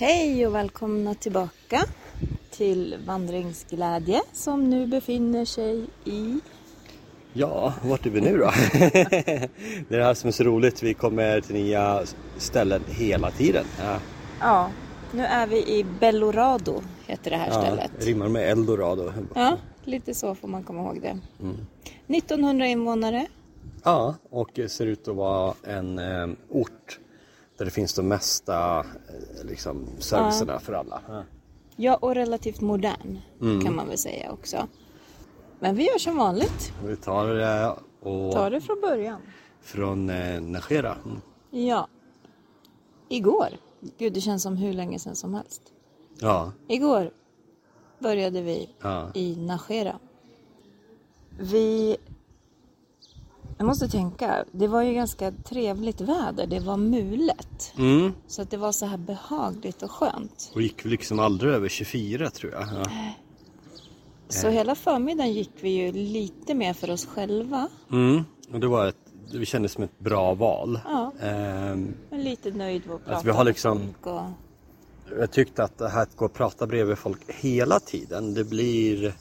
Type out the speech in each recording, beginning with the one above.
Hej och välkomna tillbaka till Vandringsglädje som nu befinner sig i... Ja, vart är vi nu då? det är det här som är så roligt. Vi kommer till nya ställen hela tiden. Ja, Ja, nu är vi i Bellorado heter det här ja, stället. rimmar med Eldorado. Ja, lite så får man komma ihåg det. 1900 invånare. Ja, och ser ut att vara en eh, ort där det finns de mesta eh, liksom, servicerna för alla. Ja. Ja, och relativt modern kan man väl säga också. Men vi gör som vanligt. Vi tar det och Ta det från början. från eh, Najera. Mm. Ja. Igår. Gud, det känns som hur länge sedan som helst. Ja, Igår började vi Ja. i Najera. Vi... Jag måste tänka, det var ju ganska trevligt väder. Det var mulet. mm. Så att det var så här behagligt och skönt. och gick vi liksom aldrig över 24 tror jag. Ja. Så hela förmiddagen gick vi ju lite mer för oss själva. Mm. Och det var ett, det kändes som ett bra val. Ja. Ehm, Men lite nöjd med att prata Alltså, vi har liksom- och... Jag tyckte att det här att gå och prata bredvid folk hela tiden, det blir...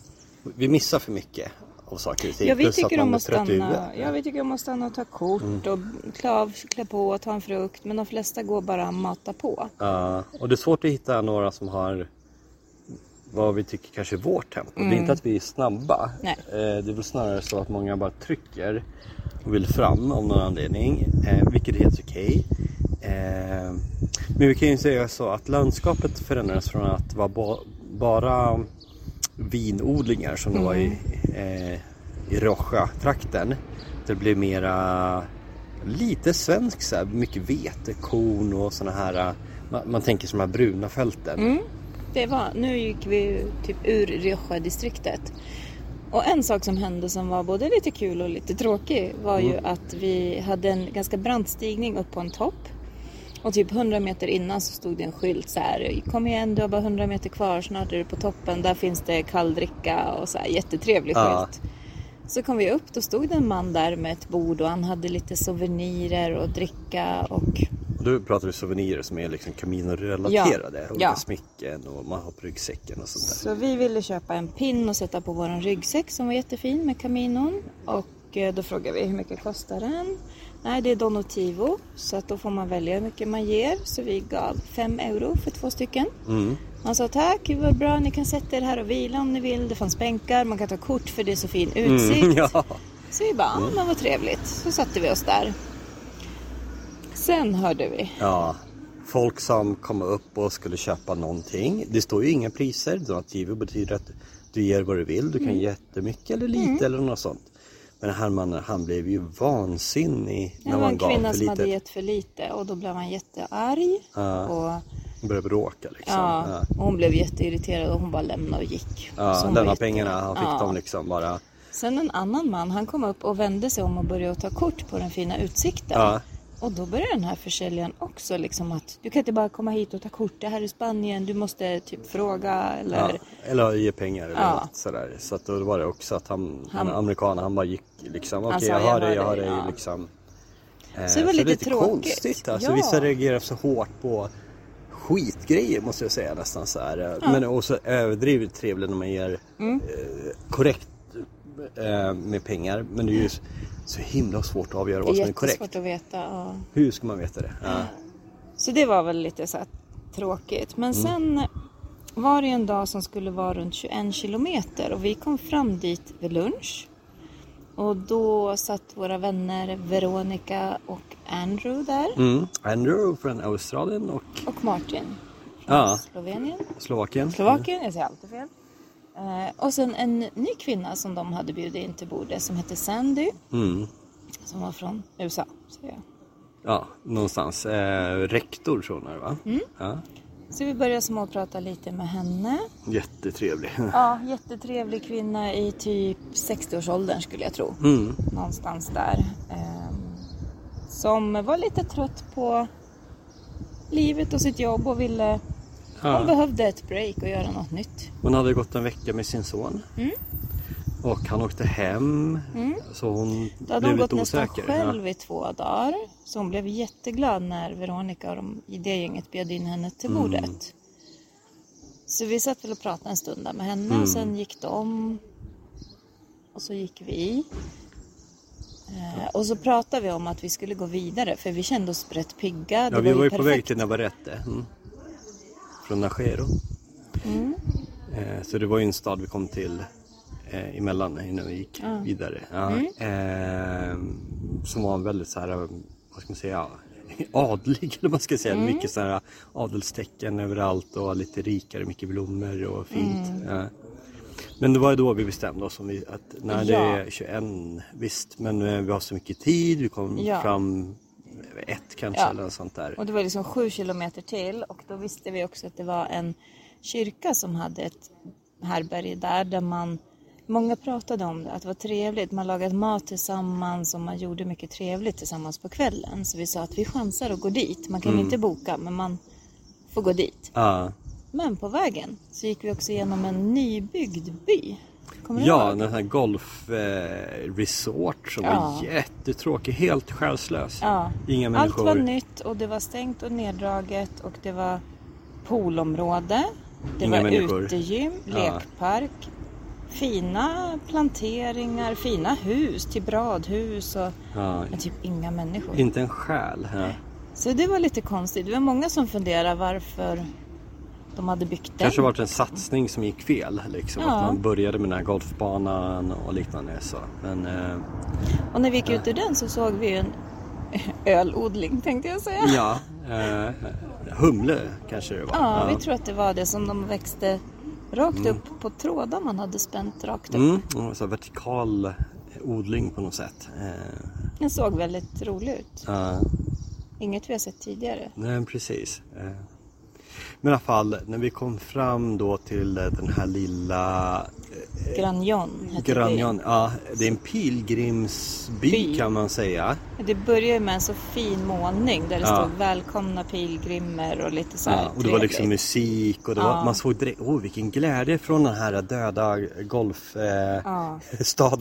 Vi missar för mycket av saker och ting. Ja, vi Plus tycker om att stanna. Ja, vi tycker om att stanna och ta kort och klä av, klä på och ta en frukt. Men de flesta går bara och matar på. Ja, och det är svårt att hitta några som har vad vi tycker kanske är vårt tempo. Det är inte att vi är snabba. Mm. Eh, Det är väl snarare så att många bara trycker och vill fram av någon anledning. eh, Vilket är helt okej. Eh, Men vi kan ju säga så att landskapet förändrades från att vara ba- bara vinodlingar som det var i, Mm. Eh, i Rocha-trakten. Det blev mera lite svensk så här, mycket vetekorn och såna här eh, man, man tänker som de här bruna fälten. Mm. Det var, nu gick vi typ ur Rioja-distriktet. Och en sak som hände som var både lite kul och lite tråkig var ju att vi hade en ganska brant stigning upp på en topp. Och typ 100 meter innan så stod det en skylt så här. Kom igen, du har bara 100 meter kvar, snart är du på toppen. Där finns det kalldricka och så här jättetrevlig Ja. skylt. Så kom vi upp, då stod det en man där med ett bord och han hade lite souvenirer och dricka och då pratar vi souvenirer som är liksom Camino-relaterade. Ja. Olika Ja. smycken och man har på ryggsäcken och sånt där. Så vi ville köpa en pin och sätta på våran ryggsäck som var jättefin med kaminon. Och eh, då frågade vi hur mycket kostar den? Nej, det är Donotivo. Så att då får man välja hur mycket man ger. Så vi gav 5 euro för två stycken. Mm. Han sa tack, vad bra, ni kan sätta er här och vila om ni vill. Det fanns bänkar, man kan ta kort för det är så fin utsikt. Mm, ja. Så vi bara, ja men vad trevligt. Så satte vi oss där. Sen hörde vi. ja. Folk som kom upp och skulle köpa någonting. Det står ju inga priser. Donativo betyder att du ger vad du vill. Du kan Mm. ge jättemycket eller lite eller något sånt. Men här mannen han blev ju vansinnig Det när var man en gav kvinna för som hade lite. gett för lite och då blev han jättearg. Ja. Och Han började bråka liksom. Ja, Ja. och hon blev jätteirriterad och hon bara lämnade och gick. Ja, hon var lämna jätte- pengarna. Han fick Ja. dem liksom bara. Sen en annan man, han kom upp och vände sig om och började ta kort på den fina utsikten. Ja. Och då började den här försäljaren också liksom att du kan inte bara komma hit och ta kort, det här är Spanien, du måste typ fråga eller... Ja, eller ge pengar eller Ja. något sådär. Så att då var det också att han, Han- amerikanen, han bara gick liksom. Okej sa, jag "Jag har hör det, jag har dig", ja. liksom. Eh, Så det var är lite tråkigt. konstigt. Alltså, Ja. Vissa reagerar så hårt på skitgrejer måste jag säga nästan så här. Men också överdrivet trevligt när man ger Mm. eh, korrekt eh, med pengar. Men det är ju så himla svårt att avgöra vad som är korrekt. jättesvårt att veta. Ja. Hur ska man veta det? Ja. Så det var väl lite så tråkigt. Men sen var det en dag som skulle vara runt 21 kilometer och vi kom fram dit vid lunch. Och då satt våra vänner Veronica och Andrew där. Mm. Andrew från Australien och Och Martin från Ja. Slovenien. Slovakien. Slovakien, jag säger alltid fel. Eh, och sen en ny kvinna som de hade bjudit in till bordet som hette Sandy. Mm. Som var från USA. säger jag. Ja, någonstans. Eh, rektor tror jag va? Mm. Ja. Så vi började småprata lite med henne. Jättetrevlig. Ja, jättetrevlig kvinna i typ 60-årsåldern skulle jag tro. Mm. Någonstans där. Ehm, som var lite trött på livet och sitt jobb och ville... Hon Ja. behövde ett break och göra något nytt. Hon hade gått en vecka med sin son. Mm. Och han åkte hem. Så hon Då hade blev hon gått lite nästan osäker. själv i två dagar. Så hon blev jätteglad när Veronica och de, i det gänget bjöd in henne till Mm. bordet. Så vi satt väl och pratade en stund där med henne Mm. och sen gick de. Och så gick vi. Eh, och så pratade vi om att vi skulle gå vidare för vi kände oss rätt pigga. Ja, vi var ju på väg till Navarrete. Mm. Från Najero. Mm. Eh, så det var ju en stad vi kom till eh, emellan innan vi gick vidare. Ja. Mm. Eh, som var väldigt så här, vad ska man säga, adlig eller vad man ska säga. Mm. Mycket så här adelstecken överallt och lite rikare, mycket blommor och fint. Mm. Ja. Men det var då vi bestämde oss om att när det Ja. är 21 visst men eh, vi har så mycket tid, vi kom Ja. fram ett kanske Ja. eller något sånt där. Och det var liksom sju kilometer till och då visste vi också att det var en kyrka som hade ett härberge där, där man Många pratade om det, att det var trevligt. Man lagade mat tillsammans och man gjorde mycket trevligt tillsammans på kvällen. Så vi sa att vi chansar att gå dit. Man kan Mm. inte boka, men man får gå dit. Ja. Men på vägen så gick vi också igenom en nybyggd by. Kommer du Ja, ihåg? den här golfresort eh, som Ja. var jättetråkig, helt själslös. Ja. Inga Allt människor. var nytt och det var stängt och neddraget och det var poolområde. Det Inga var människor. utegym, Ja. lekpark, fina planteringar, fina hus, typ radhus och Ja, men typ inga människor. inte en själ. Ja. Så det var lite konstigt. Det var många som funderade varför de hade byggt den. Kanske varit en satsning som gick fel. Liksom. Ja. Att man började med den här golfbanan och liknande. Så. Men eh, Och när vi gick ut ur den så såg vi en ölodling tänkte jag säga. ja, eh, humle kanske det var. Ja, vi tror att det var det som de växte rakt upp på trådar man hade spänt rakt upp. Mm, så vertikal odling på något sätt. Eh, Den såg väldigt rolig ut. ja. Inget vi har sett tidigare. Nej, precis. Eh, Men i alla fall, när vi kom fram då till eh, den här lilla Granjon hette Granjon, ja, det är en pilgrimsby By. kan man säga. Det började med en så fin målning där det Ja. stod välkomna pilgrimer och lite så här Ja, och det var liksom musik och det Ja. var, man såg direkt, oh vilken glädje från den här döda golfstaden.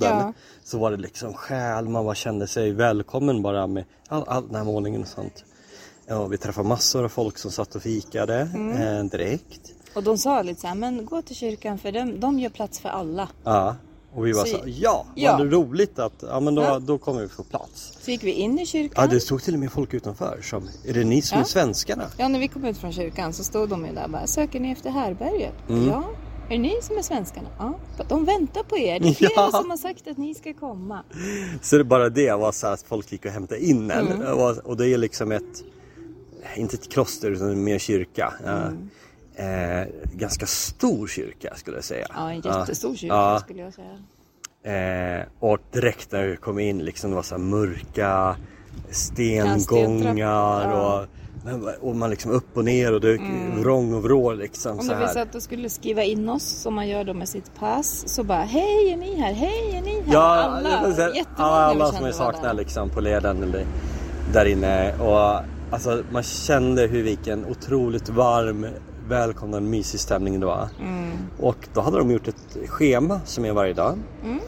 Eh. Ja. Så var det liksom själ, man bara kände sig välkommen bara med all, all den här målningen och sånt. Ja, vi träffade massor av folk som satt och fikade Mm. eh, direkt. Och de sa lite så här, men gå till kyrkan för de, de gör plats för alla. Ja, och vi var Så- så, ja, Ja. vad roligt att, ja men då, Ja. då kommer vi få plats. Så gick vi in i kyrkan. Ja, det stod till och med folk utanför som, är det ni som Ja. är svenskarna? Ja, när vi kom ut från kyrkan så stod de ju där och bara, söker ni efter härberget? Mm. Ja. Är det ni som är svenskarna? Ja. De väntar på er. Det är flera Ja. som har sagt att ni ska komma. Så det bara det var så här att folk gick och hämtade in en. Mm. Och det är liksom ett, inte ett kloster utan mer kyrka. Ja. Eh, ganska stor kyrka skulle jag säga. Mm. Ja, en jättestor kyrka Ja. skulle jag säga. Eh, och direkt när vi kom in liksom det var så mörka stengångar och, och man liksom upp och ner och det vrång och vrå liksom så när vi här. satt och skulle skriva in oss som man gör då med sitt pass så bara hej är ni här, hej är ni här? Ja, alla, det var så här, jättemånga alla, vi som jag var saknar liksom på leden där inne. Och alltså man kände hur vilken otroligt varm, välkomnande, mysig stämning det var. Mm. Och då hade de gjort ett schema som är varje dag. Mm.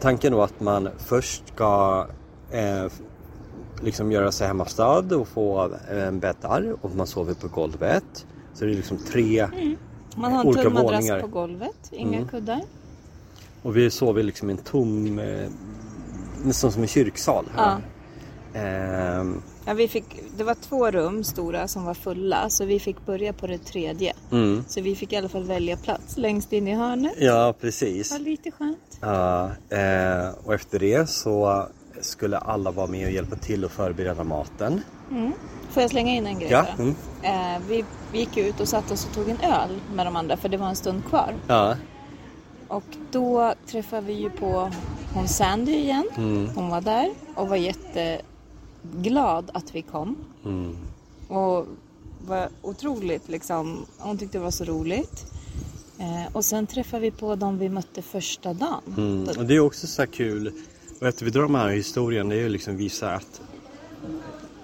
Tanken då att man först ska eh, liksom göra sig hemmastad och få eh, bäddar och man sover på golvet. Så det är liksom tre Man har en olika tunn madrass på golvet, inga Mm. kuddar. och vi sover liksom i en tom, eh, nästan som en kyrksal. Ja. Ehm, Ja, vi fick, det var två rum stora som var fulla så vi fick börja på det tredje. mm. Så vi fick i alla fall välja plats längst in i hörnet. Ja, precis. Det var lite skönt. Ja, eh, och efter det så skulle alla vara med och hjälpa till att förbereda maten. Mm. Får jag slänga in en grej Ja, mm. Eh, vi vi gick ut och satte oss och tog en öl med de andra för det var en stund kvar. ja. Och då träffade vi ju på hon Sandy igen. Mm. Hon var där och var jätteglad att vi kom. Mm. Och var otroligt liksom, hon tyckte det var så roligt. Eh, och sen träffade vi på dem vi mötte första dagen. Mm. Och det är också så här kul. Och att vi drar de här historien det är ju liksom visa att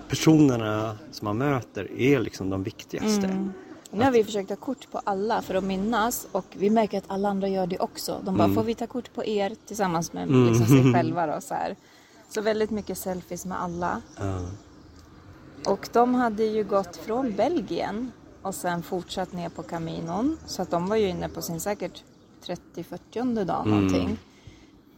personerna som man möter är liksom de viktigaste. Mm. Nu har vi försökt ta kort på alla för att minnas och vi märker att alla andra gör det också. De bara, Mm. får vi ta kort på er tillsammans med liksom, sig själva då så här. Så väldigt mycket selfies med alla. Ja. Och de hade ju gått från Belgien och sen fortsatt ner på Caminon. Så att de var ju inne på sin säkert 30-40 dag Mm. någonting.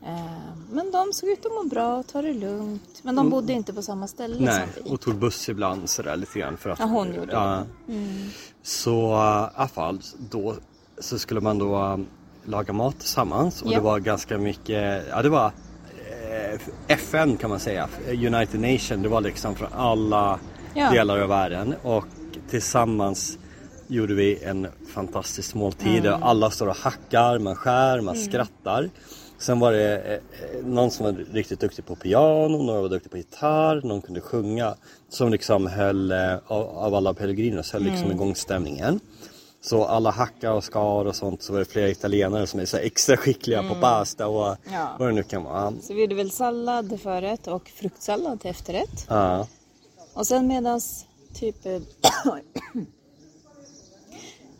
Eh, Men de såg ut att må bra och ta det lugnt. Men de bodde inte på samma ställe Mm. Nej, som vi. och tog buss ibland sådär lite grann för att... Ja, hon gjorde ja. det. Mm. Så i alla fall, då så skulle man då um, laga mat tillsammans och Ja. det var ganska mycket, ja det var eh, FN kan man säga, United Nation, det var liksom från alla Ja. delar av världen och tillsammans gjorde vi en fantastisk måltid. Mm. Alla står och hackar, man skär, man skrattar. Sen var det eh, eh, någon som var riktigt duktig på piano, några var duktiga på gitarr, någon kunde sjunga. Som liksom höll, eh, av, alla pellegrinos, höll Mm. liksom igång stämningen. Så alla hackar och skar och sånt så var det flera italienare som är så extra skickliga på pasta och Mm. Ja. vad det nu kan vara. Så vi gjorde väl sallad till förrätt och fruktsallad till efterrätt. Ja. Och sen medans typ... eh,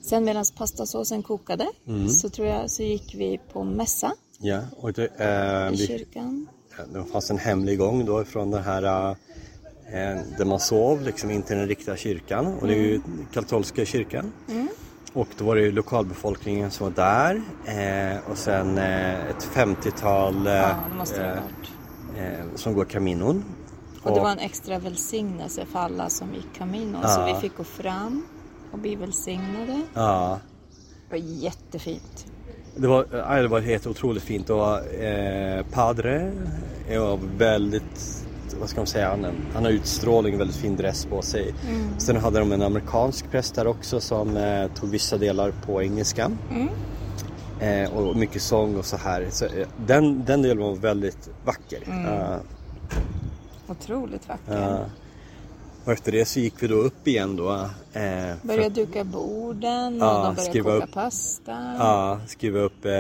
sen medans pastasåsen kokade Mm. så tror jag så gick vi på mässa Ja, och det, eh, i vi, kyrkan. det fanns en hemlig gång då från den här eh, där man sov liksom in till den riktiga kyrkan och det är ju katolska kyrkan. Och då var det ju lokalbefolkningen som var där eh, och sen eh, ett 50-tal eh, Ja, eh, eh, som går kaminon. Och det var en extra välsignelse för alla som gick Camino. Så Ja. vi fick gå fram och bli välsignade. Ja, Det var jättefint. det var, ja, det var helt otroligt fint och eh, Padre var väldigt, vad ska man säga, han, han har utstrålning, väldigt fin dress på sig. Sen hade de en amerikansk präst där också som eh, tog vissa delar på engelska. Eh, och mycket sång och så här. Så, eh, den, den delen var väldigt vacker. Ja, Otroligt vacker. ja. Och efter det så gick vi då upp igen då. Eh, Började duka borden och Ja, de började koka upp. pasta. Ja, skriva upp eh,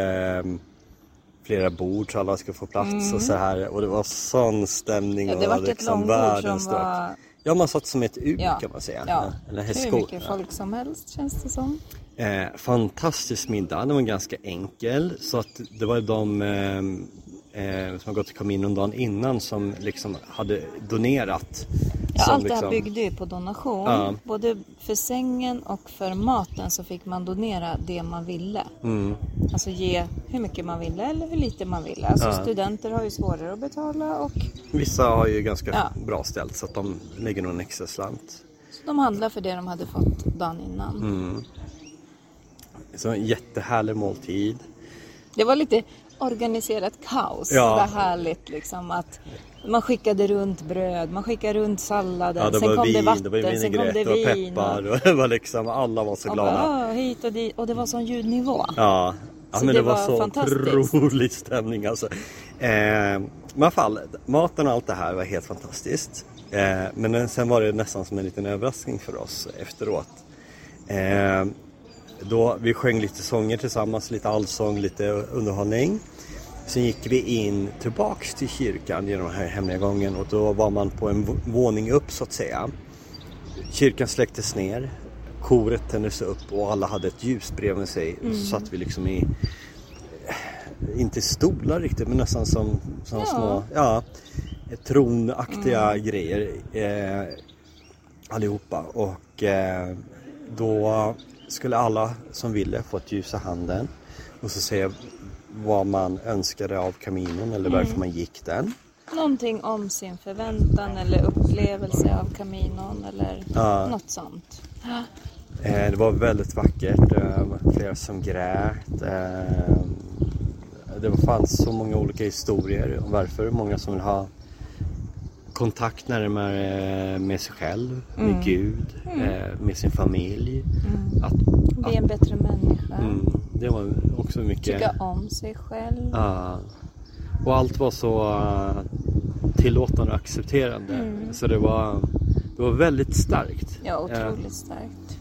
flera bord så alla ska få plats och så här. Och det var sån stämning. Ja, det och var liksom som världens start. var... Ja, man satt som ett U Ja, kan man säga. ja. Eller hur mycket folk som helst känns det som. Eh, fantastisk middag, den var ganska enkel. Så att det var de eh, eh, som har gått till Caminon dagen innan som liksom hade donerat. Ja, allt det här liksom- byggde ju på donation. Ja. Både för sängen och för maten så fick man donera det man ville. Mm. Alltså ge hur mycket man ville eller hur lite man ville. Alltså Ja. studenter har ju svårare att betala och Vissa har ju ganska Ja. bra ställt så att de lägger nog en extra slant. så de handlar för det de hade fått dagen innan. Mm. Så en jättehärlig måltid. Det var lite organiserat kaos. Ja. Det var härligt liksom att man skickade runt bröd, man skickade runt salladen, Ja, sen kom vin, det vatten, det var sen kom det vin. peppar och det var liksom, alla var så och, glada. bara, "Ah, hit och dit. Och det var sån ljudnivå. Ja, ja Så men det var, var så otrolig stämning alltså. Eh, men i alla fall, maten och allt det här var helt fantastiskt. Eh, men sen var det nästan som en liten överraskning för oss efteråt. Eh, då, vi sjöng lite sånger tillsammans, lite allsång, lite underhållning. Sen gick vi in tillbaks till kyrkan genom den här hemliga gången och då var man på en våning upp så att säga. Kyrkan släcktes ner, koret tändes upp och alla hade ett ljus bredvid sig. Och så satt vi liksom i, inte stolar riktigt men nästan som, som Ja. små, ja, tronaktiga grejer eh, allihopa. Och eh, då skulle alla som ville få ett ljus i handen och så säga vad man önskade av kaminon eller varför man gick den. Någonting om sin förväntan eller upplevelse av Caminon eller Ja. något sånt. Eh, det var väldigt vackert. Eh, flera som grät. Eh, det fanns så många olika historier om varför. Många som vill ha kontakt närmare med sig själv, med Gud, eh, med sin familj. Att, Bli en bättre människa. mm, det var också mycket... Tycka om sig själv. Ja. och allt var så eh, tillåtande och accepterande. Så det var, det var väldigt starkt. Ja, Eh, otroligt starkt.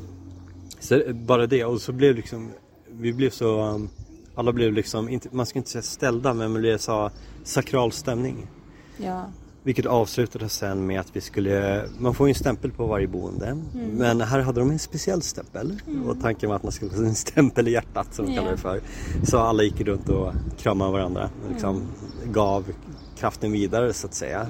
Så bara det och så blev liksom Vi blev så um, Alla blev liksom, inte, man ska inte säga ställda men det blev så sakral stämning Ja. Vilket avslutades sen med att vi skulle, man får ju en stämpel på varje boende. Mm. Men här hade de en speciell stämpel. Och tanken var att man skulle få en stämpel i hjärtat som de Ja. kallar det för. Så alla gick runt och kramade varandra. Och liksom Mm. gav kraften vidare så att säga.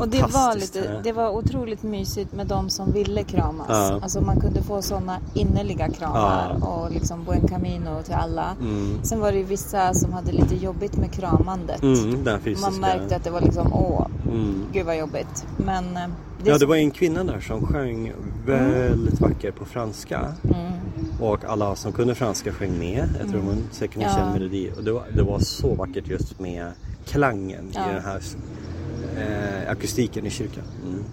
Och det var, Fantastiskt. lite, det var otroligt mysigt med de som ville kramas. Ja. Alltså man kunde få sådana innerliga kramar Ja. och liksom buen camino till alla. Mm. Sen var det ju vissa som hade lite jobbigt med kramandet. Mm. Man märkte att det var liksom, åh, Mm. gud vad jobbigt. Men eh, det, Ja, det var en kvinna där som sjöng väldigt vackert på franska. Mm. Och alla som kunde franska sjöng med. Jag tror hon säkert Ja. känna melodi. Och det var, det var så vackert just med klangen Ja. i den här eh, akustiken i kyrkan. Mm.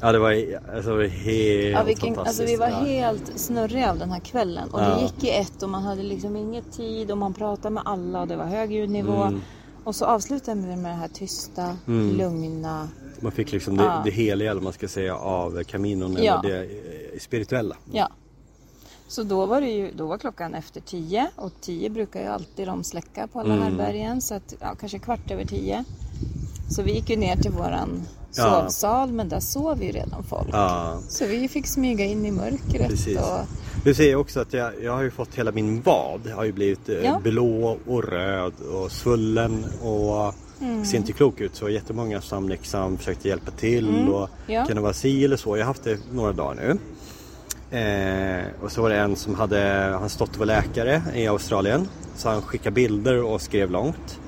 Ja, det var, alltså, det var helt Ja, vilken, fantastiskt. alltså vi var ja. helt snurriga av den här kvällen. Och Ja. det gick i ett och man hade liksom inget tid och man pratade med alla och det var hög ljudnivå. Mm. Och så avslutade vi med det här tysta, lugna. Man fick liksom det, Ja. det heliga, eller man ska säga, av Caminon. Ja. Eller det eh, spirituella. Ja. Så då var, det ju, då var klockan efter tio och tio brukar ju alltid de släcka på alla Mm. härbärgen. Så att, ja, kanske kvart över tio. Så vi gick ju ner till våran Ja. sovsal men där sov ju redan folk. Ja, Så vi fick smyga in i mörkret. precis. Och, Du ser också att jag, jag har ju fått hela min vad har ju blivit eh, Ja. blå och röd och svullen och Mm. ser inte klok ut. Så jättemånga som liksom försökte hjälpa till och Mm. Ja. kan det vara si eller så. Jag har haft det några dagar nu. Eh, och så var det en som hade, han stått och var läkare i Australien. Så han skickade bilder och skrev långt.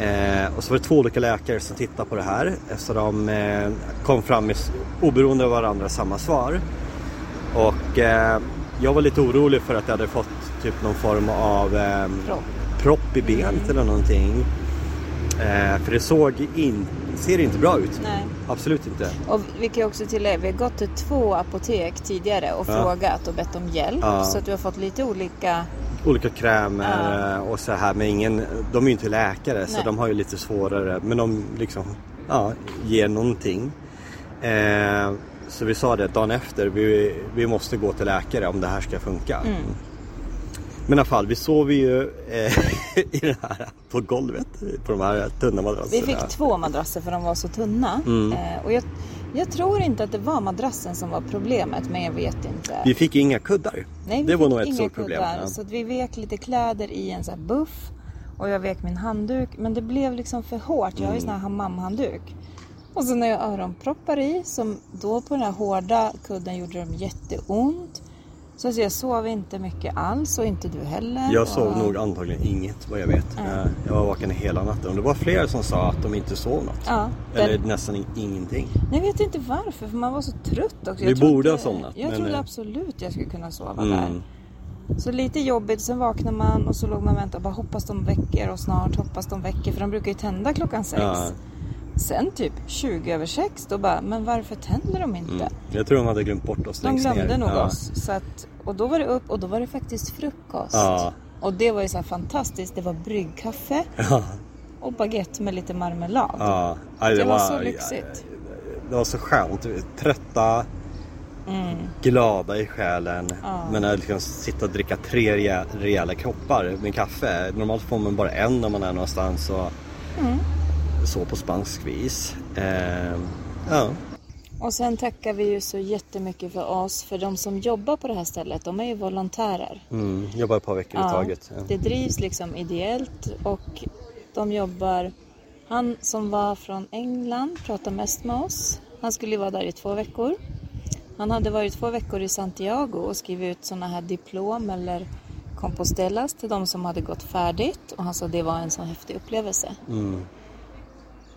Eh, och så var det två olika läkare som tittade på det här. Så de eh, kom fram med oberoende av varandra samma svar. Och eh, jag var lite orolig för att jag hade fått typ någon form av eh, Propp. propp i benet eller någonting. Eh, för det såg in, ser inte bra ut. nej. Absolut inte. Och vi kan också tillägga, vi har gått till två apotek tidigare och Ja. frågat och bett om hjälp. Ja. Så att vi har fått lite olika... Olika krämer eh, och så här men ingen, de är ju inte läkare så Nej. de har ju lite svårare men de liksom ja, ger någonting. Eh, så vi sa det dagen efter, vi, vi måste gå till läkare om det här ska funka. Mm. Men i alla fall, vi sov ju eh, i den här, på golvet på de här tunna madrasserna. Vi fick två madrasser för de var så tunna. Mm. Eh, och jag, jag tror inte att det var madrassen som var problemet, men jag vet inte. Vi fick inga kuddar. Nej, det var nog ett stort problem. kuddar, Ja. Så vi vek lite kläder i en sån här buff. Och jag vek min handduk. Men det blev liksom för hårt. Jag har Mm. ju sån här hammamhandduk. Och så när jag öronproppar i, som då på den här hårda kudden gjorde de jätteont. Så alltså jag sov inte mycket alls och inte du heller. Jag sov och... nog antagligen inget vad jag vet. Eh, Jag var vaken hela natten och det var flera som sa att de inte sov något. Ja, Eller den- nästan in- ingenting. Jag vet inte varför, för man var så trött också. Vi trodde- borde ha somnat, Jag men, trodde eh, absolut jag skulle kunna sova Mm. där. Så lite jobbigt, sen vaknar man och så låg man och väntade och bara hoppas de väcker och snart hoppas de väcker för de brukar ju tända klockan sex. Ja. Sen typ 20 över sex då bara, men varför tänder de inte? Mm. Jag tror de hade glömt bort oss De glömde ner. nog ja. oss. Så att, och då var det upp och då var det faktiskt frukost. Ja. Och det var ju så fantastiskt. Det var bryggkaffe Ja. och baguette med lite marmelad. Ja. Nej, Det var så lyxigt. Det var så skönt. Trötta, glada i själen. Mm. Ja. Men att liksom sitta och dricka tre rejä- rejäla koppar med kaffe. Normalt får man bara en när man är någonstans. Och Mm. Så på spansk vis. Eh, ja. Och sen tackar vi ju så jättemycket för oss. För de som jobbar på det här stället, de är ju volontärer. Mm. Jobbar ett par veckor i taget. Ja. det drivs liksom ideellt och de jobbar... Han som var från England pratar mest med oss. Han skulle ju vara där i två veckor. Han hade varit två veckor i Santiago och skrivit ut sådana här diplom eller compostellas till de som hade gått färdigt. Och han sa att det var en så häftig upplevelse. Mm.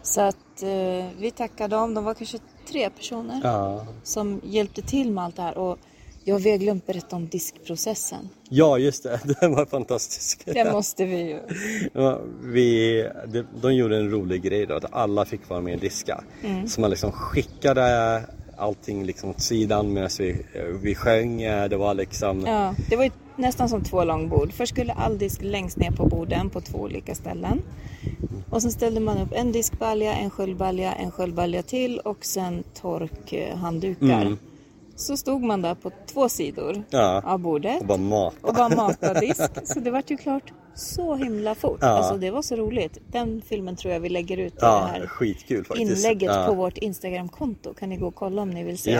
Så att eh, vi tackar dem. De var kanske tre personer Ja. som hjälpte till med allt det här. Och jag har glömt berätta om diskprocessen. ja, just det. Den var fantastisk. Det måste vi ju. Ja, Vi, de, de gjorde en rolig grej då, att alla fick vara med och diska. Mm. Så man liksom skickade allting liksom åt sidan medan vi, vi sjöng. Det var liksom... Ja, det var ju nästan som två långbord. Först skulle all disk längst ner på borden på två olika ställen. Och sen ställde man upp en diskbalja, en sköljbalja, en sköljbalja till och sen torkhanddukar. Mm. Så stod man där på två sidor Ja. av bordet Och bara mat. och bara matade disk. Så det vart ju klart så himla fort. Ja. Alltså det var så roligt. Den filmen tror jag vi lägger ut i det Ja, här skitkul faktiskt. inlägget ja. på vårt Instagramkonto. Kan ni gå och kolla om ni vill se.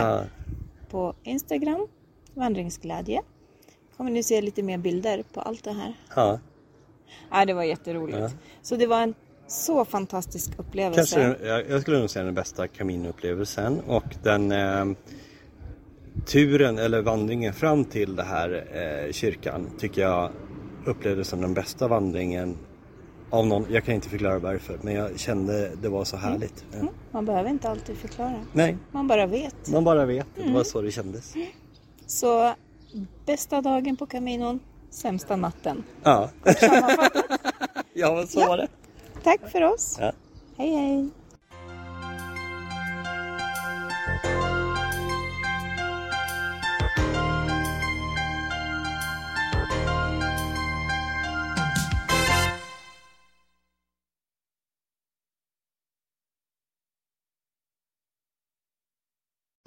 På Instagram, vandringsglädje. Kommer ni se lite mer bilder på allt det här. ja. Ja, det var jätteroligt. Ja. Så det var en så fantastisk upplevelse. Kanske, den- jag, jag skulle nog säga den bästa Camino-upplevelsen och den eh, turen eller vandringen fram till det här eh, kyrkan tycker jag upplevdes som den bästa vandringen av någon. Jag kan inte förklara varför men jag kände det var så härligt. Ja. Mm, man behöver inte alltid förklara. Nej, Man bara vet. man bara vet. Det Mm. var så det kändes. Så bästa dagen på Caminon, sämsta natten. Ja, ja men så Ja. var det. Tack för oss. Ja. Hej hej.